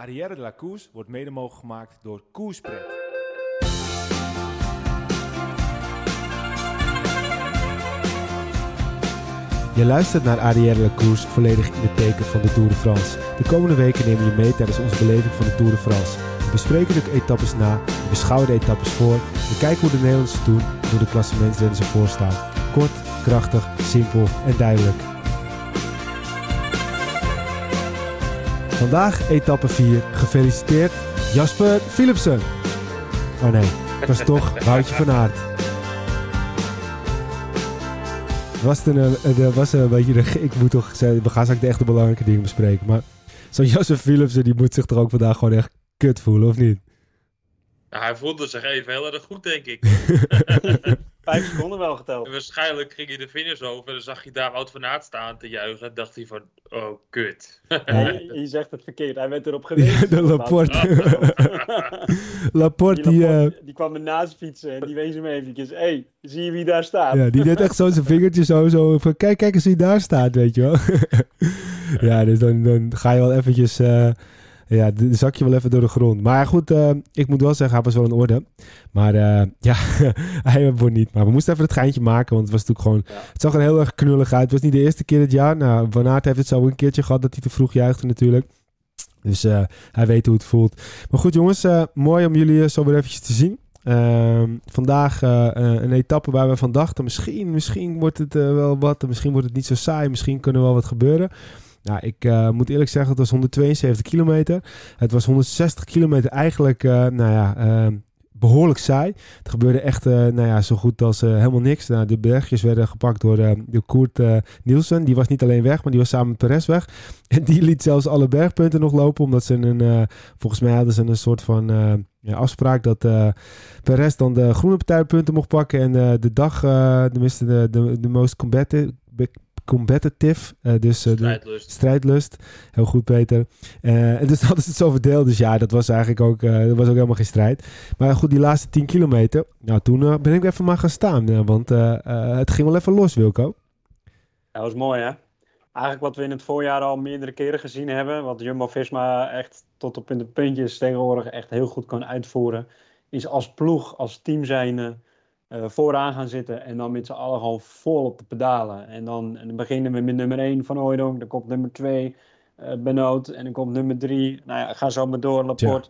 Arrière de la wordt mede mogelijk gemaakt door Koerspret. Je luistert naar Arrière la volledig in het teken van de Tour de France. De komende weken nemen we je mee tijdens onze beleving van de Tour de France. We bespreken de etappes na, we beschouwen de etappes voor, we kijken hoe de Nederlanders doen en hoe de klassementsrenners ervoor staan. Kort, krachtig, simpel en duidelijk. Vandaag etappe 4. Gefeliciteerd Jasper Philipsen. Oh nee, het was toch Woutje van Aert. Was een, eh, er was een beetje de, ik moet toch zeggen, we gaan straks de echte belangrijke dingen bespreken. Maar zo'n Jasper Philipsen, die moet zich toch ook vandaag gewoon echt kut voelen, of niet? Nou, hij voelde zich even heel erg goed, denk ik. Vijf seconden wel geteld. En waarschijnlijk ging hij de finish over en dan zag je daar Wout van Aert staan te juichen. En dacht hij van, oh, kut. Nee, je zegt het verkeerd. Hij werd erop geweest. Ja, de Laporte. Laporte, die, Die, eh, die kwam ernaast fietsen en die wees hem eventjes. Hé, hey, zie je wie daar staat? ja, die deed echt zo zijn vingertje zo, zo van kijk, kijk eens wie daar staat, weet je wel. ja, dus dan, dan ga je wel eventjes, eh, ja, dan zak je wel even door de grond. Maar goed, eh, ik moet wel zeggen, hij was wel in orde. Maar eh, ja, hij wordt niet. Maar we moesten even het geintje maken, want het was natuurlijk gewoon, Ja. het zag er heel erg knullig uit. Het was niet de eerste keer dit jaar. Nou, Van Aert heeft het zo een keertje gehad dat hij te vroeg juichte natuurlijk. Dus eh, hij weet hoe het voelt. Maar goed jongens, mooi om jullie zo weer eventjes te zien. Ehm, vandaag een etappe waar we van dachten, misschien, misschien wordt het wel wat, misschien wordt het niet zo saai, misschien kunnen er wel wat gebeuren. Nou, ik eh, moet eerlijk zeggen, het was 172 kilometer. Het was 160 kilometer eigenlijk, eh, nou ja, ehm, behoorlijk saai. Het gebeurde echt, eh, nou ja, zo goed als eh, helemaal niks. Nou, de bergjes werden gepakt door, eh door Koert eh, Nielsen. Die was niet alleen weg, maar die was samen met Perez weg. En die liet zelfs alle bergpunten nog lopen, omdat ze een, eh, volgens mij hadden ze een soort van eh, ja, afspraak dat eh Perez dan de groene partijpunten mocht pakken en eh, de dag, eh tenminste de, de, de most combative, competitive, eh, dus eh, de, Strijdlust. strijdlust. Heel goed, Peter. Eh, en dus hadden ze het zo verdeeld. Dus ja, dat was eigenlijk ook, eh, dat was ook helemaal geen strijd. Maar goed, die laatste 10 kilometer. Nou, toen ben ik even maar gaan staan. want eh, eh, het ging wel even los, Wilco. Dat was mooi, hè? Eigenlijk wat we in het voorjaar al meerdere keren gezien hebben, wat Jumbo-Visma echt tot op in de puntjes tegenwoordig echt heel goed kan uitvoeren, is als ploeg, als team zijnde eh, vooraan gaan zitten en dan met z'n allen gewoon vol op de pedalen. En dan, en dan beginnen we met nummer 1 van Hooydonk, dan komt nummer 2 eh Benoot en dan komt nummer 3, nou ja, ga zo maar door, Laporte.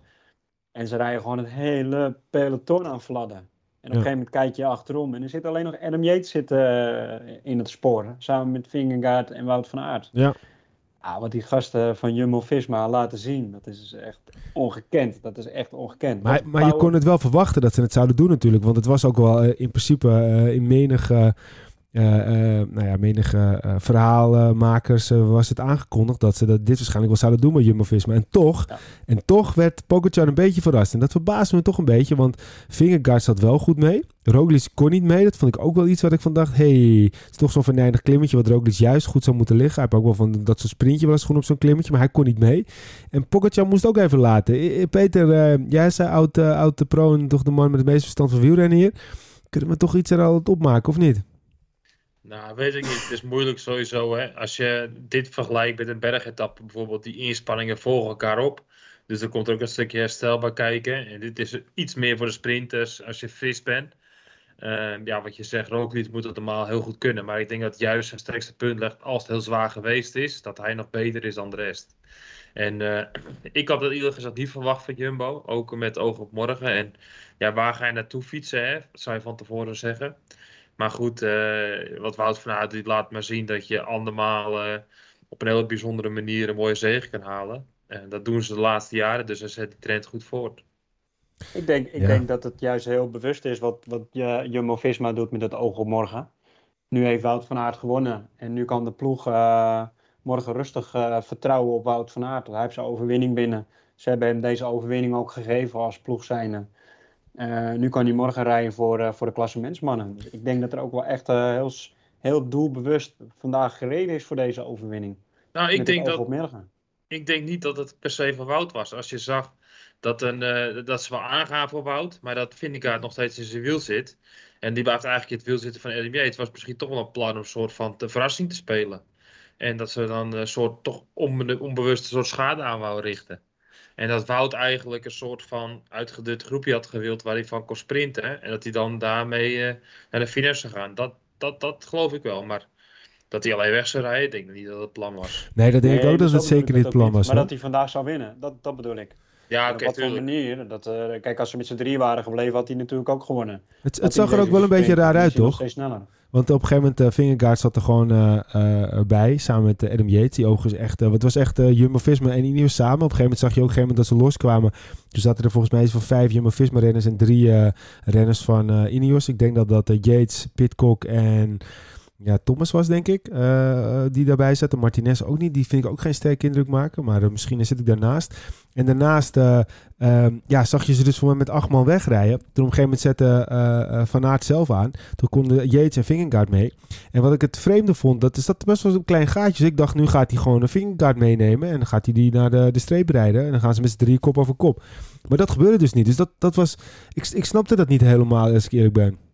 En ze rijden gewoon het hele peloton aan fladden. En op Ja. een gegeven moment kijk je achterom en er zit alleen nog Adam Yates zit, eh, in het spoor. Samen met Vingegaard en Wout van Aert. Ja. Ah, wat die gasten van Jumbo-Visma laten zien, dat is echt ongekend. Dat is echt ongekend. Maar, maar je kon het wel verwachten dat ze het zouden doen natuurlijk. Want het was ook wel eh, in principe eh, in menige, eh, eh, nou ja, menige eh, verhaalmakers eh, was het aangekondigd dat ze dat dit waarschijnlijk wel zouden doen met Jumbo-Visma. En toch, Ja. en toch werd Pogacar een beetje verrast. En dat verbaasde me toch een beetje, want Vingegaard zat wel goed mee. Roglic kon niet mee. Dat vond ik ook wel iets wat ik van dacht, hey, het is toch zo'n venijnig klimmetje wat Roglic juist goed zou moeten liggen. Hij heeft ook wel van dat soort sprintje wel eens gewoon op zo'n klimmetje, maar hij kon niet mee. En Pogacar moest ook even laten. Eh, eh, Peter, eh, jij zei oud, eh, oud de pro en toch de man met het meeste verstand van wielrennen hier. Kunnen we toch iets er al opmaken, of niet? Nou, weet ik niet. Het is moeilijk sowieso. Hè? Als je dit vergelijkt met een bergetappe bijvoorbeeld, die inspanningen volgen elkaar op. Dus er komt ook een stukje herstel bij kijken. En dit is iets meer voor de sprinters als je fris bent. Eh, ja, wat je zegt, Roglic moet het normaal heel goed kunnen. Maar ik denk dat juist zijn sterkste punt legt als het heel zwaar geweest is, dat hij nog beter is dan de rest. En eh, ik had het eerlijk gezegd niet verwacht van Jumbo, ook met oog op morgen. En ja, waar ga je naartoe fietsen? Dat zou je van tevoren zeggen. Maar goed, eh, wat Wout van Aert laat maar zien dat je andermaal eh, op een hele bijzondere manier een mooie zege kan halen. En dat doen ze de laatste jaren, dus hij zet die trend goed voort. Ik denk, ik Ja. denk dat het juist heel bewust is wat, wat je- Jumbo-Visma doet met het oog op morgen. Nu heeft Wout van Aert gewonnen. En nu kan de ploeg eh, morgen rustig eh, vertrouwen op Wout van Aert. Hij heeft zijn overwinning binnen. Ze hebben hem deze overwinning ook gegeven als ploeg zijnde. Eh, nu kan hij morgen rijden voor, eh, voor de klassementsmannen. Dus ik denk dat er ook wel echt eh, heel, heel doelbewust vandaag gereden is voor deze overwinning. Nou, ik met denk, dat, ik denk niet dat het per se van Wout was. Als je zag dat, een, dat ze wel aangaan voor Wout, maar dat Vingegaard nog steeds in zijn wiel zit. En die blijft eigenlijk in het wiel zitten van LMJ. Het was misschien toch wel een plan om een soort van de verrassing te spelen. En dat ze dan een soort toch onbe- onbewust een soort schade aan wouden richten. En dat Wout eigenlijk een soort van uitgedut groepje had gewild waar hij van kon sprinten. En dat hij dan daarmee eh, naar de finish zou gaan. Dat, dat, dat geloof ik wel. Maar dat hij alleen weg zou rijden, ik denk niet dat het het plan was. Nee, dat denk ik Nee, ook dat het zeker ik niet het plan was. Maar hoor. dat hij vandaag zou winnen, dat, dat bedoel ik. Ja, op wat voor manier. Dat, eh, kijk, als ze met z'n drie waren gebleven, had hij natuurlijk ook gewonnen. Het, het zag er ook wel een beetje raar uit, toch? Steeds sneller. Want op een gegeven moment, uh, Vingegaard zat er gewoon eh, eh, bij, samen met eh, Adam Yates. Die overigens echt, eh, het was echt eh, Jumbo-Visma en Ineos samen. Op een gegeven moment zag je ook een gegeven moment dat ze loskwamen. Toen zaten er volgens mij iets van vijf Jumbo-Visma-renners en drie eh, renners van eh, Ineos. Ik denk dat dat eh, Yates, Pitcock en ja, Thomas was, denk ik, eh, die daarbij zaten. Martinez ook niet. Die vind ik ook geen sterke indruk maken. Maar eh, misschien zit ik daarnaast. En daarnaast eh, ehm, ja, zag je ze dus voor mij met acht man wegrijden. Toen op een gegeven moment zette eh, eh, Van Aert zelf aan. Toen konden Yates en Vingegaard mee. En wat ik het vreemde vond, dat is dat best wel een klein gaatje. Dus ik dacht, nu gaat hij gewoon een Vingegaard meenemen. En dan gaat hij die naar de, de streep rijden. En dan gaan ze met z'n drie kop over kop. Maar dat gebeurde dus niet. Dus dat, dat was... Ik, ik snapte dat niet helemaal, als ik eerlijk ben.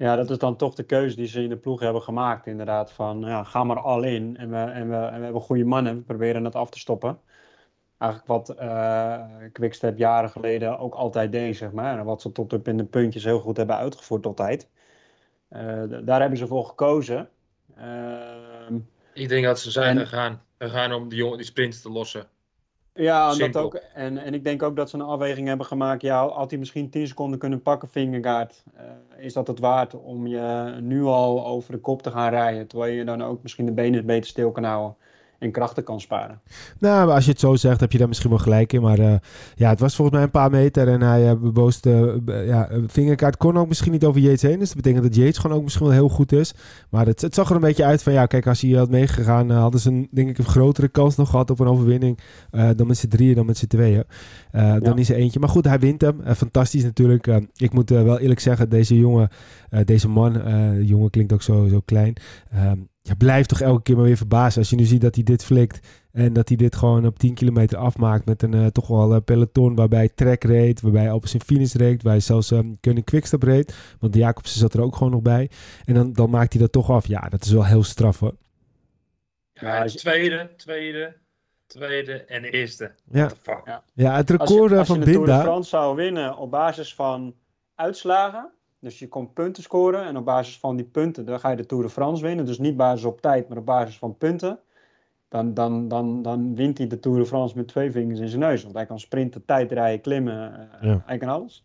Ja, dat is dan toch de keuze die ze in de ploeg hebben gemaakt. Inderdaad, van ja, ga maar al in. En we, en, we, en we hebben goede mannen. We proberen het af te stoppen. Eigenlijk wat uh, Quickstep jaren geleden ook altijd deed, zeg maar. En wat ze tot op in de puntjes heel goed hebben uitgevoerd altijd. Uh, daar hebben ze voor gekozen. Uh, ik denk dat ze zijn en... gegaan. Om die, jongen, die sprints te lossen. Ja, dat ook, en, en ik denk ook dat ze een afweging hebben gemaakt. Ja, had hij misschien 10 seconden kunnen pakken, Vingegaard. Uh, is dat het waard om je nu al over de kop te gaan rijden? Terwijl je dan ook misschien de benen beter stil kan houden en krachten kan sparen. Nou, als je het zo zegt, heb je daar misschien wel gelijk in. Maar uh, ja, het was volgens mij een paar meter en hij uh, beboosde... Uh, ja, vingerkaart kon ook misschien niet over Yates heen. Dus dat betekent dat Yates gewoon ook misschien wel heel goed is. Maar het, het zag er een beetje uit van... Ja, kijk, als hij had meegegaan, hadden ze een, denk ik een grotere kans nog gehad op een overwinning. Dan met z'n drieën, dan met z'n tweeën. Dan is er eentje. Maar goed, hij wint hem. Fantastisch natuurlijk. Ik moet wel eerlijk zeggen, deze jongen, deze man... jongen klinkt ook zo, zo klein... Um, ja, blijft toch elke keer maar weer verbazen. Als je nu ziet dat hij dit flikt. En dat hij dit gewoon op 10 kilometer afmaakt. Met een uh, toch wel uh, peloton waarbij Trek reed. Waarbij op zijn finish reed. Waar hij zelfs um, Koning Quickstep reed. Want Jacobsen zat er ook gewoon nog bij. En dan, dan maakt hij dat toch af. Ja, dat is wel heel straf hoor. Ja, tweede, tweede, tweede en eerste. Ja, ja. ja het record als je, als van je de Tour de Binda. France zou winnen op basis van uitslagen. Dus je komt punten scoren en op basis van die punten dan ga je de Tour de France winnen. Dus niet basis op tijd, maar op basis van punten. Dan, dan, dan, dan wint hij de Tour de France met twee vingers in zijn neus. Want hij kan sprinten, tijdrijden, klimmen. Uh, Ja. Hij kan alles.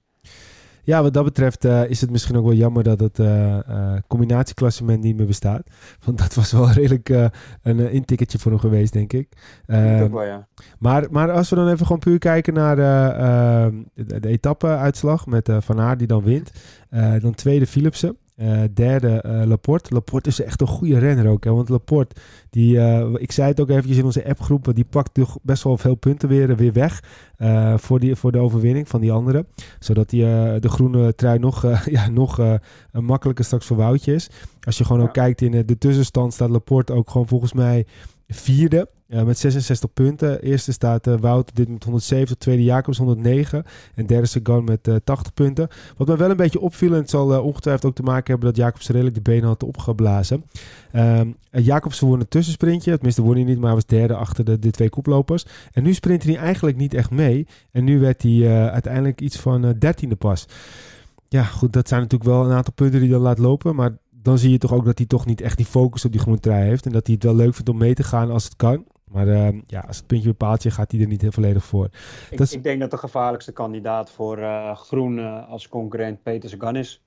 Ja, wat dat betreft uh, is het misschien ook wel jammer dat het uh, uh, combinatieklassement niet meer bestaat. Want dat was wel redelijk een intikketje voor hem geweest, denk ik. Wel, ja. maar, maar als we dan even gewoon puur kijken naar de, de, de etappe-uitslag met Van Aert die dan wint. dan tweede Philipsen. Uh, derde uh, Laporte. Laporte is echt een goede renner ook. Hè? Want Laporte, die, uh, ik zei het ook eventjes in onze appgroep, die pakt toch best wel veel punten weer, weer weg voor, die, voor de overwinning van die anderen. Zodat die, de groene trui nog, ja, nog makkelijker straks voor Woutje is. Als je gewoon ja. ook kijkt in de tussenstand staat Laporte ook gewoon volgens mij vierde. Uh, met 66 punten. Eerste staat uh, Wout dit met 170, tweede Jacobs 109 en derde Sagan met uh, 80 punten. Wat me wel een beetje opviel en het zal ongetwijfeld ook te maken hebben dat Jacobs redelijk de benen had opgeblazen. Um, Jacobs won een tussensprintje, tenminste won hij niet, maar hij was derde achter de, de twee koplopers. En nu sprint hij eigenlijk niet echt mee en nu werd hij uiteindelijk iets van dertiende pas. Ja, goed, dat zijn natuurlijk wel een aantal punten die dan laat lopen, maar dan zie je toch ook dat hij toch niet echt die focus op die groene trui heeft. En dat hij het wel leuk vindt om mee te gaan als het kan. Maar uh, ja, als het puntje bepaalt je, gaat hij er niet heel volledig voor. Ik, is... ik denk dat de gevaarlijkste kandidaat voor uh, groen uh, als concurrent Peter Sagan is.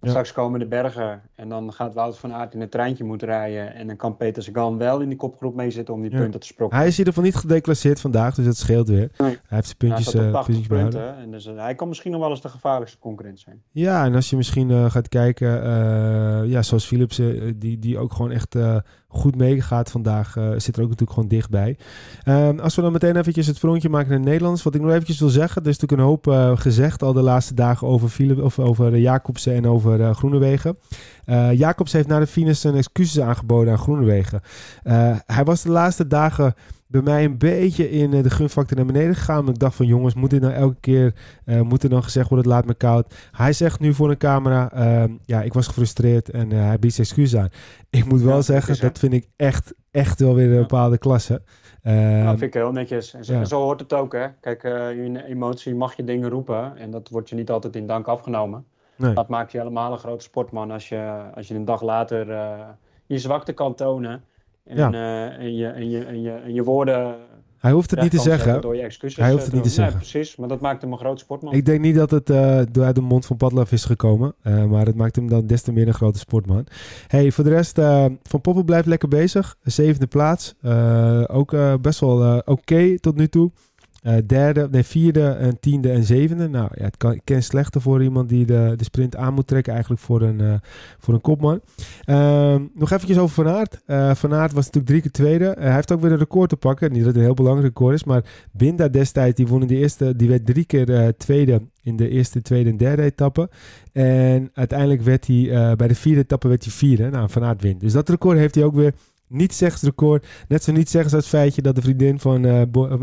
Ja. Straks komen de bergen en dan gaat Wout van Aert in het treintje moeten rijden. En dan kan Peter Sagan wel in die kopgroep meezitten om die ja. punten te sprokkelen. Hij is in ieder geval niet gedeclasseerd vandaag, dus dat scheelt weer. Nee. Hij heeft zijn puntjes, ja, uh, puntjes punten. En dus, hij kan misschien nog wel eens de gevaarlijkste concurrent zijn. Ja, en als je misschien gaat kijken, ja, zoals Philipsen, die, die ook gewoon echt goed meegaat vandaag, uh, zit er ook natuurlijk gewoon dichtbij. Um, als we dan meteen eventjes het sprongje maken naar het Nederlands, wat ik nog eventjes wil zeggen, er is natuurlijk een hoop uh, gezegd al de laatste dagen over, of over Jacobsen en over uh, Groenewegen. Uh, Jacobs heeft na de finish zijn excuses aangeboden aan Groenewegen. Hij was de laatste dagen bij mij een beetje in uh, de gunfactor naar beneden gegaan. Ik dacht van jongens, moet dit nou elke keer, uh, moet er dan gezegd worden, het laat me koud. Hij zegt nu voor een camera, uh, ja, ik was gefrustreerd en hij biedt zijn excuses aan. Ik moet wel Ja, zeggen, is, dat vind ik echt, echt wel weer een bepaalde klasse. Dat Ehm, vind ik heel netjes. En zo, ja. en zo hoort het ook, hè. Kijk, eh, in emotie mag je dingen roepen en dat wordt je niet altijd in dank afgenomen. nee. Dat maakt je helemaal een grote sportman als je, als je een dag later eh, je zwakte kan tonen. En, Ja. eh, en, je, en, je, en, je, en je woorden Hij hoeft het niet te kan zeggen. Door je excuses Hij hoeft eh, het niet te. Nee, zeggen. precies, maar dat maakt hem een grote sportman. Ik denk niet dat het eh, door uit de mond van Padlaf is gekomen. eh, maar het maakt hem dan des te meer een grote sportman. Hey, voor de rest, eh, Van Poppel blijft lekker bezig. Zevende plaats. Eh, ook eh, best wel eh, oké tot nu toe. Eh, derde, nee, vierde, en tiende en zevende. Nou ja, het kan, slechter voor iemand die de, de sprint aan moet trekken. Eigenlijk voor een, eh, voor een kopman. Ehm, nog eventjes over Van Aert. Eh, van Aert was natuurlijk drie keer tweede. Hij heeft ook weer een record te pakken. Niet dat het een heel belangrijk record is. Maar Binda destijds, die won in eerste, die werd drie keer tweede in de eerste, tweede en derde etappe. En uiteindelijk werd hij bij de vierde etappe werd hij vierde. Nou, Van Aert wint. Dus dat record heeft hij ook weer. Niet zeggensrecord. Net zo niet zeggen als het feitje dat de vriendin van, eh,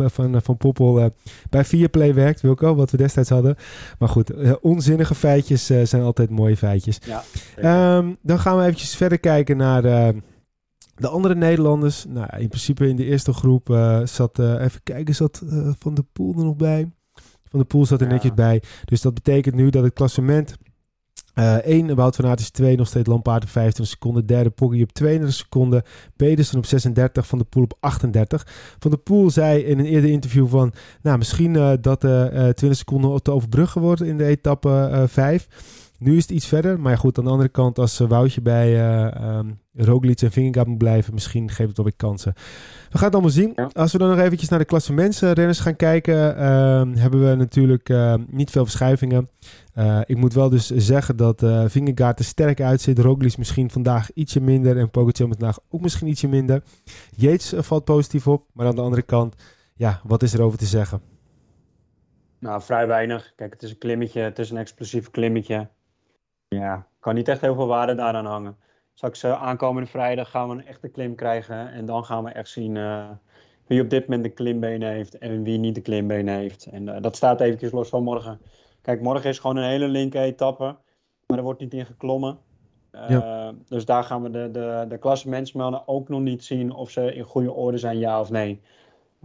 van, eh, van Poppel eh, bij Viaplay werkt. Wilco, wat we destijds hadden. Maar goed, onzinnige feitjes zijn altijd mooie feitjes. Ja, Ehm, dan gaan we eventjes verder kijken naar de andere Nederlanders. Nou, in principe in de eerste groep zat, even kijken, zat Van der Poel er nog bij? Van der Poel zat er Ja. netjes bij. Dus dat betekent nu dat het klassement... eh 1, Wout van Aert is 2, nog steeds Lampaard op 25 seconden. Derde, Poggi op 32 seconden. Pedersen op 36, Van der Poel op 38. Van der Poel zei in een eerder interview van... Nou, misschien eh, dat eh eh 20 seconden te overbruggen wordt in de etappe 5. Nu is het iets verder. Maar goed, aan de andere kant, als eh, Woutje bij um, Roglic en Vingegaard moet blijven, misschien geeft het wel weer kansen. We gaan het allemaal zien. Ja. Als we dan nog eventjes naar de klassementsrenners gaan kijken, ehm, hebben we natuurlijk eh, niet veel verschuivingen. Eh, ik moet wel dus zeggen dat eh Vingegaard er sterk uitzit. Roglic misschien vandaag ietsje minder en Pogacar vandaag ook misschien ietsje minder. Yates valt positief op, maar aan de andere kant, ja, wat is er over te zeggen? Nou, vrij weinig. Kijk, het is een klimmetje, het is een explosief klimmetje. Ja, kan niet echt heel veel waarde daaraan hangen. Straks uh, aankomende vrijdag gaan we een echte klim krijgen. En dan gaan we echt zien uh, wie op dit moment de klimbenen heeft en wie niet de klimbenen heeft. En uh, dat staat eventjes los van morgen. Kijk, morgen is gewoon een hele linker etappe. Maar er wordt niet in geklommen. Ja. Dus daar gaan we de, de, de klassementsmannen ook nog niet zien of ze in goede orde zijn, ja of nee.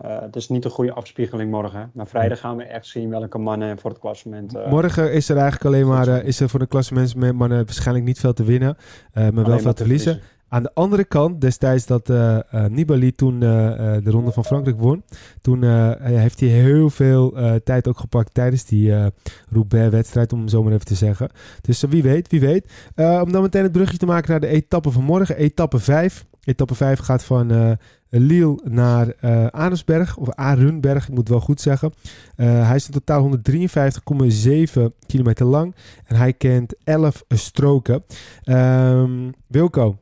Uh, het is niet een goede afspiegeling morgen. Maar vrijdag gaan we echt zien welke mannen voor het klassement. Uh, morgen is er eigenlijk alleen maar uh, is er voor de klassementsmannen waarschijnlijk niet veel te winnen, maar wel veel te verliezen. verliezen. Aan de andere kant, destijds dat Nibali toen de Ronde van Frankrijk won, toen heeft hij heel veel tijd ook gepakt tijdens die Roubaix-wedstrijd, om zo maar even te zeggen. Dus wie weet, wie weet. om dan meteen het brugje te maken naar de etappe van morgen, etappe 5. Etappe 5 gaat van Lille naar uh, Arensberg, of Arunberg, ik moet wel goed zeggen. Uh, hij is in totaal 153,7 kilometer lang en hij kent 11 stroken. Um, Wilco,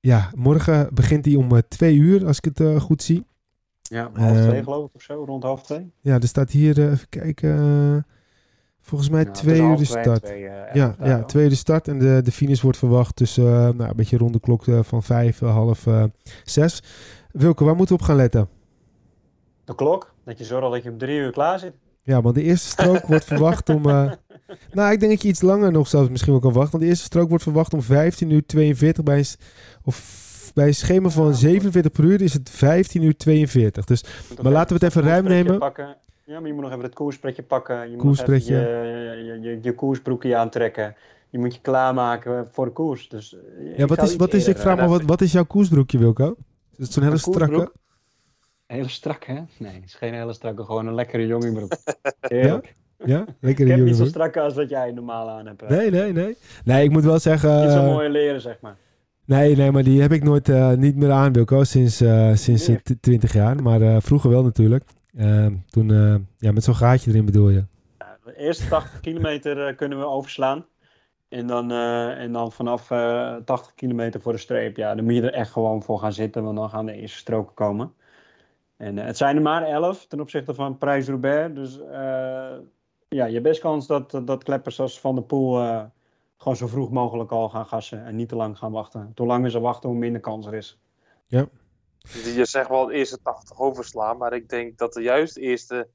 ja, morgen begint hij om 2 uur, als ik het uh, goed zie. Ja, half twee uh, geloof ik of zo, rond half twee. Ja, er staat hier, even kijken, volgens mij 2 ja, uur de start. Twee, uh, ja, ja, twee uur de start en de, de finish wordt verwacht tussen nou, een beetje rond de klok van 5, half 6. Wilke, waar moeten we op gaan letten? De klok. Dat je zorgt dat je om drie uur klaar zit. Ja, want de eerste strook wordt verwacht om... Uh... nou, ik denk dat je iets langer nog zelfs misschien wel kan wachten. Want de eerste strook wordt verwacht om 15 uur 42 bij een, of bij een schema van ja, 47 per uur is het 15 uur 42. Dus, maar laten we het even ruim nemen. Pakken. Ja, maar je moet nog even het koerspretje pakken. Je moet je, je, je, je koersbroekje aantrekken. Je moet je klaarmaken voor de koers. Dus, ja, wat is, wat is, ik vraag me, wat, wat is jouw koersbroekje, Wilco? Is het zo'n hele strakke? Hele strak, hè? Nee, het is geen hele strakke, gewoon een lekkere jongingbroek. ja? Ja, lekkere Ik heb niet zo strakke als wat jij normaal aan hebt. Nee, nee, nee. Nee, ik moet wel zeggen... Niet zo mooie leren, zeg maar. Nee, nee, maar die heb ik nooit uh, niet meer aan, Wilco, sinds, uh, sinds nee. 20 jaar. Maar uh, vroeger wel natuurlijk. toen, ja, met zo'n gaatje erin bedoel je. Ja, de eerste 80 kilometer kunnen we overslaan. En dan, uh, en dan vanaf uh, 80 kilometer voor de streep, ja, dan moet je er echt gewoon voor gaan zitten, want dan gaan de eerste stroken komen. En uh, het zijn er maar 11 ten opzichte van Prijs Roubaix. Dus ja, je hebt best kans dat, dat kleppers als Van der Poel gewoon zo vroeg mogelijk al gaan gassen en niet te lang gaan wachten. Hoe langer ze wachten, hoe minder kans er is. Ja. Je zegt wel de eerste 80 overslaan, maar ik denk dat er juist de eerste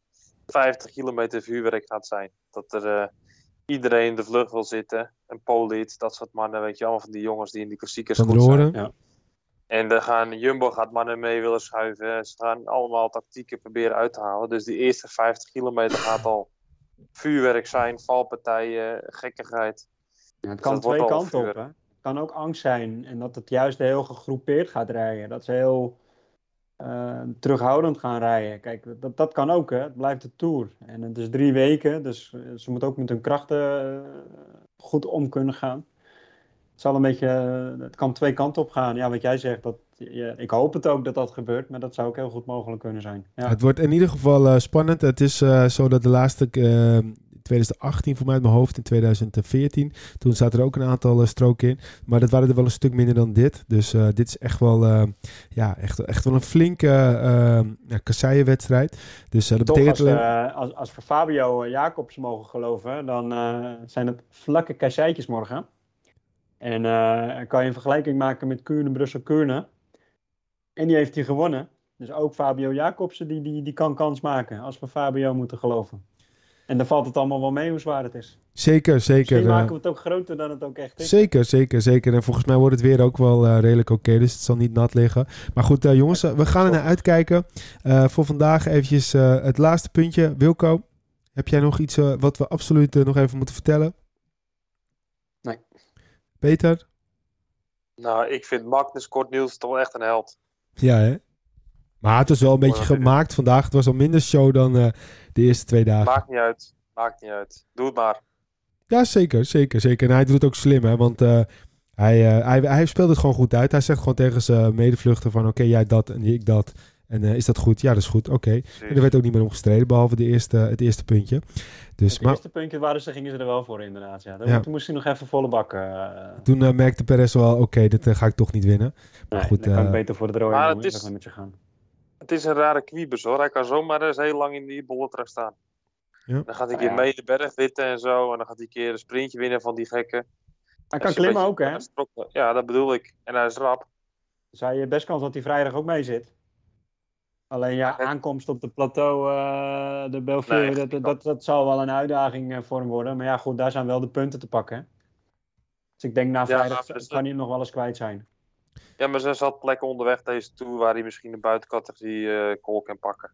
50 kilometer vuurwerk gaat zijn. Dat er iedereen in de vlucht wil zitten. En Polit, dat soort mannen, weet je allemaal van die jongens die in die klassiekers goed zijn. Ja. En dan gaan, Jumbo gaat mannen mee willen schuiven. Ze gaan allemaal tactieken proberen uit te halen. Dus die eerste 50 kilometer gaat al vuurwerk zijn, valpartijen, gekkigheid. Ja, het Dus kan twee kanten op. Hè? Het kan ook angst zijn en dat het juist heel gegroepeerd gaat rijden. Dat ze heel eh, terughoudend gaan rijden. Kijk, dat, dat kan ook. Hè? Het blijft de Tour. En het is drie weken, dus eh, ze moeten ook met hun krachten eh, goed om kunnen gaan. Het, zal een beetje, het kan twee kanten op gaan. Ja, wat jij zegt, dat, ik hoop het ook dat dat gebeurt, maar dat zou ook heel goed mogelijk kunnen zijn. Ja. Het wordt in ieder geval eh, spannend. Het is eh, zo dat de laatste eh, 2018 voor mij uit mijn hoofd, in 2014. Toen zaten er ook een aantal eh, stroken in. Maar dat waren er wel een stuk minder dan dit. Dus eh, dit is echt wel, eh, ja, echt, echt wel een flinke kasseienwedstrijd. Dus dat Toch, betekent als, als, als we Fabio Jacobs mogen geloven, dan zijn het vlakke kasseitjes morgen. En kan je een vergelijking maken met Kuurne, Brussel, Kuurne. En die heeft hij gewonnen. Dus ook Fabio Jacobsen, die, die, die kan kans maken, als we Fabio moeten geloven. En dan valt het allemaal wel mee hoe zwaar het is. Zeker, zeker. Misschien eh, maken we het ook groter dan het ook echt is. Zeker, zeker, zeker. En volgens mij wordt het weer ook wel eh, redelijk oké, dus het zal niet nat liggen. Maar goed, eh, jongens, we gaan er naar uitkijken. Eh, voor vandaag eventjes eh, het laatste puntje. Wilco, heb jij nog iets eh, wat we absoluut nog even moeten vertellen? Nee. Peter? Nou, ik vind Magnus Kort Niels toch wel echt een held. Ja, hè? Maar het was wel een beetje gemaakt vandaag. Het was al minder show dan eh, de eerste twee dagen. Maakt niet uit. Maakt niet uit. Doe het maar. Ja, zeker, zeker, zeker. En hij doet het ook slim, hè? Want eh, hij, eh, hij, hij speelt het gewoon goed uit. Hij zegt gewoon tegen zijn medevluchten van... Oké, jij dat en ik dat. En eh, is dat goed? Ja, dat is goed. Oké. En er werd ook niet meer om gestreden, behalve de eerste, het eerste puntje. Dus, Het maar eerste puntje waren ze, gingen ze er wel voor inderdaad. Ja. Toen, Ja. toen moest hij nog even volle bak. eh toen eh, merkte Perez wel... Oké, dit ga ik toch niet winnen. nee, goed, dan kan ik eh, beter voor de rode maar het is- met je gaan. Het is een rare kwiebus hoor. Hij kan zomaar eens heel lang in die bolletrui staan. Ja. Dan gaat hij een Ja. keer mee de berg zitten en zo. En dan gaat hij een keer een sprintje winnen van die gekken. Hij kan je klimmen beetje ook, hè? Ja, dat bedoel ik. En hij is rap. Dus hij heeft best kans dat hij vrijdag ook mee zit. Alleen ja, aankomst op de plateau, eh, de Bellevue, Nee, dat, dat, dat zal wel een uitdaging eh, voor hem worden. Maar ja, goed, daar zijn wel de punten te pakken. hè. Dus ik denk na vrijdag kan hij hem nog wel eens kwijt zijn. Ja, maar er zat plekken onderweg deze tour waar hij misschien een buitencategorie eh call kan pakken.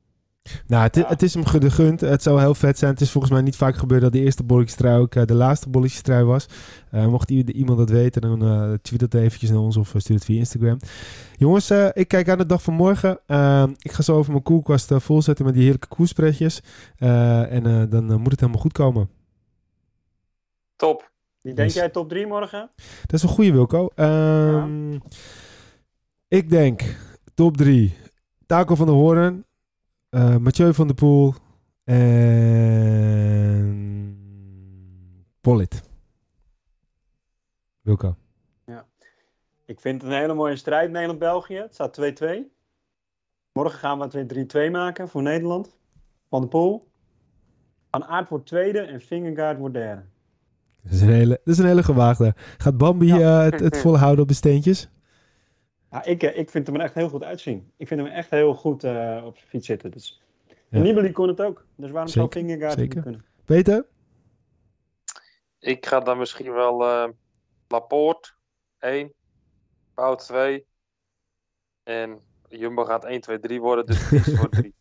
Nou, het, Ja. het is hem gegund. Het zou heel vet zijn. Het is volgens mij niet vaak gebeurd dat de eerste bolletjestrui ook eh, de laatste bolletjestrui was. Eh, mocht iemand dat weten, dan eh tweet het eventjes naar ons of stuur het via Instagram. Jongens, eh, ik kijk aan de dag van morgen. Eh, ik ga zo over mijn koelkast volzetten met die heerlijke koerspreadjes. Eh, en eh, dan moet het helemaal goed komen. Top. Wie denk Yes. jij top 3 morgen? Dat is een goede Wilco. Ehm, Ik denk top 3. Taco van der Hoorn. eh, Mathieu van der Poel. En... Pollitt. Wilco. Ik vind het een hele mooie strijd Nederland-België. Het staat 2-2. Morgen gaan we het weer 3-2 maken voor Nederland. Van de Poel. Van Aert wordt tweede en Vingegaard wordt derde. Dat is een hele, dat is een hele gewaagde. Gaat Bambi Ja. eh, het, het volhouden op de steentjes? Ja, ik, eh, ik vind hem er echt heel goed uitzien. Ik vind hem echt heel goed eh, op zijn fiets zitten. Dus. Ja. En Nibali kon het ook. Dus waarom zou het zeker. niet kunnen? Peter? Ik ga dan misschien wel eh Laporte 1, Wout 2 en Jumbo gaat 1, 2, 3 worden, dus Dries wordt 3.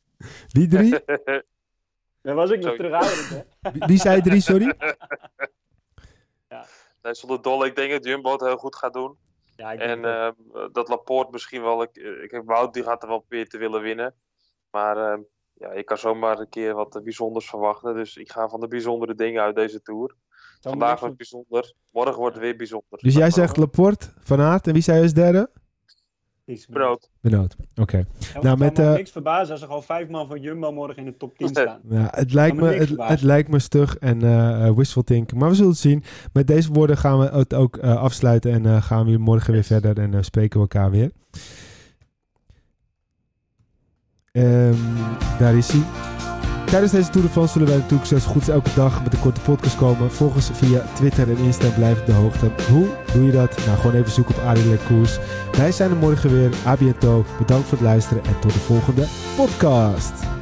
Wie drie? Daar was ik nog terughoudend, hè? Wie, wie zei drie, sorry? nee, zonder dolle, ik denk dat Jumbo het heel goed gaat doen. Ja, ik En denk het ook. eh, dat Laporte misschien wel, ik, ik heb Wout die gaat er wel proberen te willen winnen. Maar eh, ja, ik kan zomaar een keer wat eh, bijzonders verwachten. Dus ik ga van de bijzondere dingen uit deze Tour. Vandaag wordt bijzonder, morgen wordt het weer bijzonder. Dus jij zegt Laporte, Van Aert en wie zei als derde? Niks. Brood. Benoot. Oké. Ja, Nou, met, eh, niks verbazen als er gewoon vijf man van Jumbo morgen in de top 10 staan. Ja, het, lijkt me het, lijkt me stug en eh eh, wishful thinking. Maar we zullen het zien. Met deze woorden gaan we het ook eh, afsluiten. En eh, gaan we morgen weer verder. En spreken we elkaar weer. Ehm, daar is hij. Tijdens deze Tour de zullen wij natuurlijk het goed elke dag met een korte podcast komen. Volg ons via Twitter en Insta blijf op de hoogte. Hoe doe je dat? Nou, gewoon even zoeken op Arie Koers. Wij zijn er morgen weer. A bientôt. Bedankt voor het luisteren en tot de volgende podcast.